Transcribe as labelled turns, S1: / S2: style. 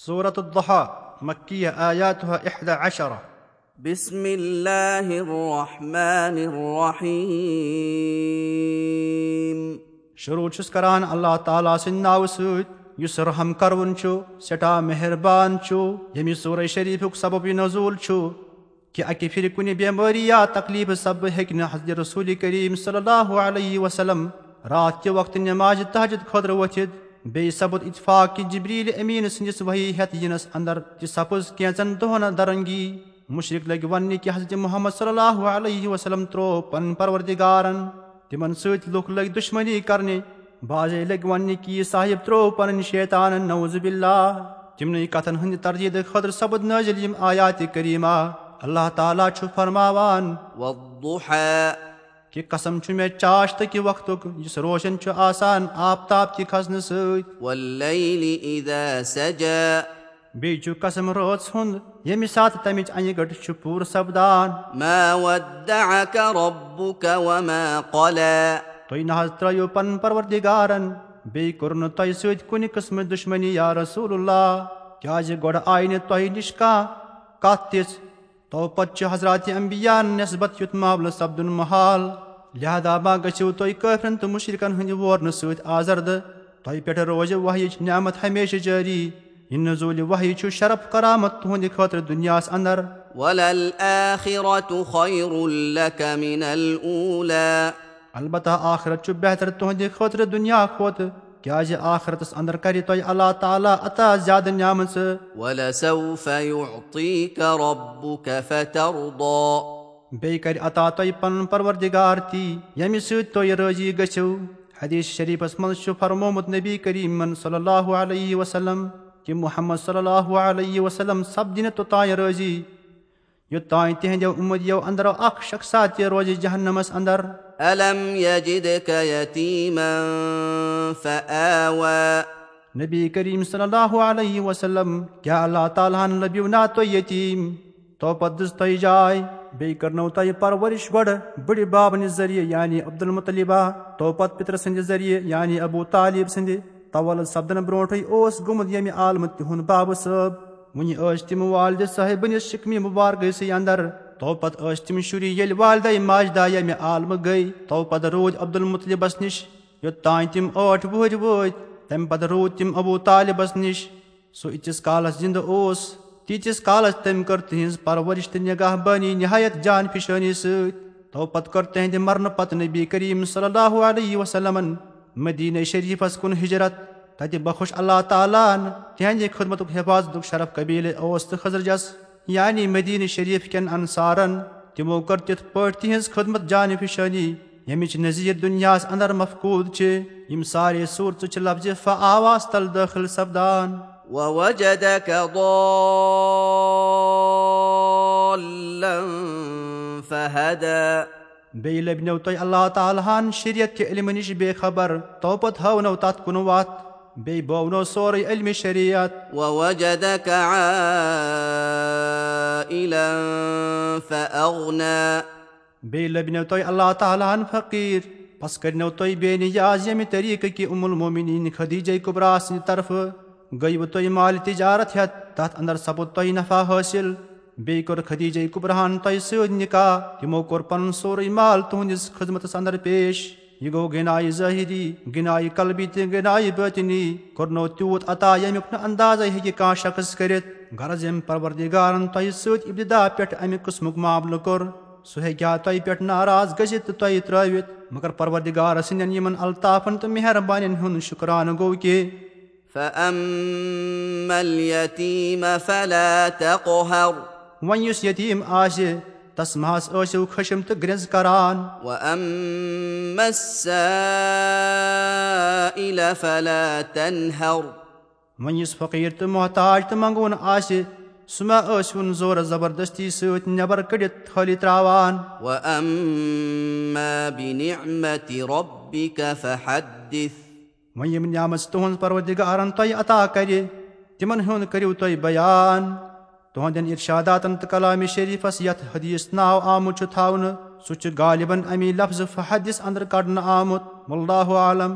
S1: صورت الضحى مكية آياتها إحدى عشرة
S2: بسم الله الرحمن الرحيم
S1: شروع چھُس کران اللہ تعالیٰ سٕنٛدِ ناوٕ سۭتۍ یُس رحم کروُن چھُ سٮ۪ٹھاہ مہربان چھُ ییٚمہِ صوٗرے شریٖفُک سبب یہِ نظوٗل چھُ کہِ اَکہِ پھِرِ کُنہِ بٮ۪مٲری یا تکلیٖف سببہٕ ہیٚکہِ نہٕ حضرت رسوٗل کریٖم صلی اللہُ علیہ وسلم راتھ کہِ وقتہٕ نٮ۪مازِ تحجد خٲطرٕ ؤتھِتھ بیٚیہِ سپُد اتفاق کہِ جبریٖل امیٖن سٕنٛدِس ؤحی ہٮ۪تھ یِنس انٛدر تہِ سپٕز کینٛژن دۄہن درنٛگی مُشرق لٔگۍ وننہِ کہِ حضرت محمد صلی اللہُ علیہ وسلم تروو پنٕنۍ پروردِگارن تِمن سۭتۍ لُکھ لٔگۍ دُشمنی کرنہِ بازے لٔگۍ وننہِ کہِ صاحب تروو پنٕنۍ شیطانن نوزب اللہ تِمنٕے کتھن ہٕنٛدِ تردیٖدٕ خٲطرٕ سپُد نٲزِل یِم آیاتِ کریٖما اللہ تعالیٰ چھُ فرماوان کہِ قسم چھُ مےٚ چاشتہٕ کہِ وقتُک یُس روشن چھُ آسان آفتاب کہِ کھسنہٕ سۭتۍ بیٚیہِ چھُ قسم رٲژ ہُنٛد ییٚمہِ ساتہٕ تمِچ انہِ گٔٹۍ چھُ پوٗرٕ سپدان تُہۍ نہ حظ ترٲیِو پنُن پروردِگارن بیٚیہِ کوٚر نہٕ تۄہہِ سۭتۍ کُنہِ قٕسمٕچ دُشمنی یا رسول اللہ کیازِ گۄڈٕ آیہِ نہٕ تۄہہِ نِش کانٛہہ کتھ تِژھ تو پتہٕ چھُ حضرات امبیا نٮ۪سبت یُتھ معاملہٕ سپدُن محال لہذا ما گٔژھِو تُہۍ کٲفرن تہٕ مُشرقن ہٕنٛدِ وورنہٕ سۭتۍ آزردٕ تۄہہِ پٮ۪ٹھ روزِ وحیِچ نعمت ہمیشہٕ جٲری یہِ نظوٗلہِ وحی چھُ شرف کرامت تُہنٛدِ خٲطرٕ دُنیاہس انٛدر
S2: وللآخرة خير لك من الأولى
S1: البتہ آخرت چھُ بہتر تُہنٛدِ خٲطرٕ دُنیا کھۄتہٕ کیازِ آخرتس انٛدر کرِ تۄہہِ اللہ تعالیٰ عطا زیادٕ نعمژٕ بیٚیہِ کرِ عطا تۄہہِ پنُن پروردِگار تی ییٚمہِ سۭتۍ تُہۍ رٲضی گٔژھِو حدیٖث شریٖفس منٛز چھُ فرمومُت نبی کریٖمن صلی اللہُ علیہ وسلم کہِ محمد صلی اللہُ علیہ وسلم سپدِ نہٕ توٚتانۍ رٲضی یوٚتانۍ تِہنٛدیو اُمدیو انٛدرو اکھ شخصا تہِ روزِ جہنمس انٛدر نبی کریٖم صلی اللہُ علیہ وسلم کیٛاہ اللہ تعالیٰ ہن لبیو نا تُہۍ یتیٖم تو پتہٕ دِژ تۄہہِ جاے بیٚیہِ کرنو تۄہہِ پرورِش گۄڈٕ بٕڑِ بابنہِ ذٔریعہٕ یعنی تو پتہٕ پِترٕ سٕنٛدِ ذٔریعہٕ یعنی ابوٗ طالب سٕنٛدِ. طول سپدنہٕ برونٛٹھٕے اوس گوٚمُت ییٚمہِ عالمہٕ تِہُنٛد بابہٕ صٲب وُنہِ ٲسۍ تِم والدِ صٲحبنِس شِکمہِ مُبارکسٕے انٛدر تو پتہٕ ٲسۍ تِم شُرۍ ییٚلہِ والدے ماجدا ییٚمہِ عالمہٕ گٔے تو پتہٕ روٗدۍ عبدالمطلبس نِش یوٚتانۍ تِم ٲٹھ وُہٕرۍ وٲتۍ تمہِ پتہٕ روٗدۍ تِم ابوٗ طالِبس نِش سُہ یٖتِس کالس زِنٛدٕ اوس تیٖتِس کالس تٔمۍ کٔر تِہنٛز پرورِش تہٕ نِگاہ بٲنی نِہایت جان فِشٲنی سۭتۍ تو پتہٕ کٔر تِہنٛدِ مرنہٕ پتہٕ نبی کریٖم صلی اللہُ علیہ وسلمن مدیٖن شریٖفس کُن ہِجرت تتہِ بخش اللہ تعالیٰ ہن تِہنٛدِ خدمتُک حِفاظتُک شرف قبیٖلہٕ اوس تہٕ خضرجس یعنی مدیٖنہٕ شریٖف کٮ۪ن انصارن تِمو کٔر تِتھ پٲٹھۍ تِہنٛز خدمت جانہِ فِشٲنی ییٚمِچ نظیٖر دُنیاہس انٛدر مفقوٗد چھِ یِم سارے صوٗرژٕ چھِ لفظِ فا آواز تل دٲخل سپدان۔
S2: ووجدك ضالا فهدى
S1: بیٚیہِ لبنو تۄہہِ اللہ تعالیٰ ہن شریعت کہِ علمہٕ نِش بے خبر تو پتہٕ ہٲونو تتھ کُن وتھ بیٚیہِ بٲونو سورُے علمِ شریعت
S2: ووجدك عائلا فأغنى.
S1: لبنو تۄہہِ اللہ تعالیٰ ہن فقیٖر بس کرنو تۄہہِ بے نِیاز ییٚمہِ طٔریٖقہٕ عمل مومِنی خدیٖجے قُبرا سٕنٛدِ طرفہٕ گٔیوٕ تۄہہِ مالہِ تِجارت ہٮ۪تھ تتھ انٛدر سپُد تۄہہِ نفع حٲصِل بیٚیہِ کوٚر خدیٖجے قُبراہن تۄہہِ سۭتۍ نِکاح تِمو کوٚر پنُن سورُے مال تُہنٛدِس خدمتس انٛدر پیش یہِ گوٚو گِنایہِ ظٲہِری گِنایہِ قلبی تہٕ گِنایہِ بٲطنی کوٚرنو تیوٗت عطا ییٚمیُک نہٕ انٛدازے ہیٚکہِ کانٛہہ شخص کٔرِتھ غرض ییٚمہِ پروردِگارن تۄہہِ سۭتۍ اِبتدا پٮ۪ٹھ امہِ قٕسمُک معاملہٕ کوٚر سُہ ہیٚکہِ ہا تۄہہِ پٮ۪ٹھ ناراض گٔژھِتھ تہٕ تۄہہِ ترٲوِتھ مگر پروردِگار سٕنٛدٮ۪ن یِمن الطافن تہٕ مہربانٮ۪ن ہُنٛد شُکرانہٕ گوٚو کہِ وۄنۍ یُس یتیٖم آسہِ تس مہ حظ ٲسِو خٔشِم تہٕ گرٛٮ۪ز کران وۄنۍ یُس فقیٖر تہٕ محتاج تہٕ منگوُن آسہِ سُہ مہ ٲسۍوُن زورٕ زبردستی سۭتۍ نٮ۪بر کٔڑِتھ تھٲلی تراوان وۄنۍ یِم نعمژ تُہنٛز پروردِگارن تۄہہِ عطا کرِ تِمن ہُنٛد کٔرِو تُہۍ بَیان تُہنٛدٮ۪ن اِرشاداتن تہٕ کلامِ شریٖفس یتھ حدیٖث ناو آمُت چھُ تھاونہٕ سُہ چھُ غالِبن امی لفظ فحدِس انٛدر کڑنہٕ آمُت اللہُ عالم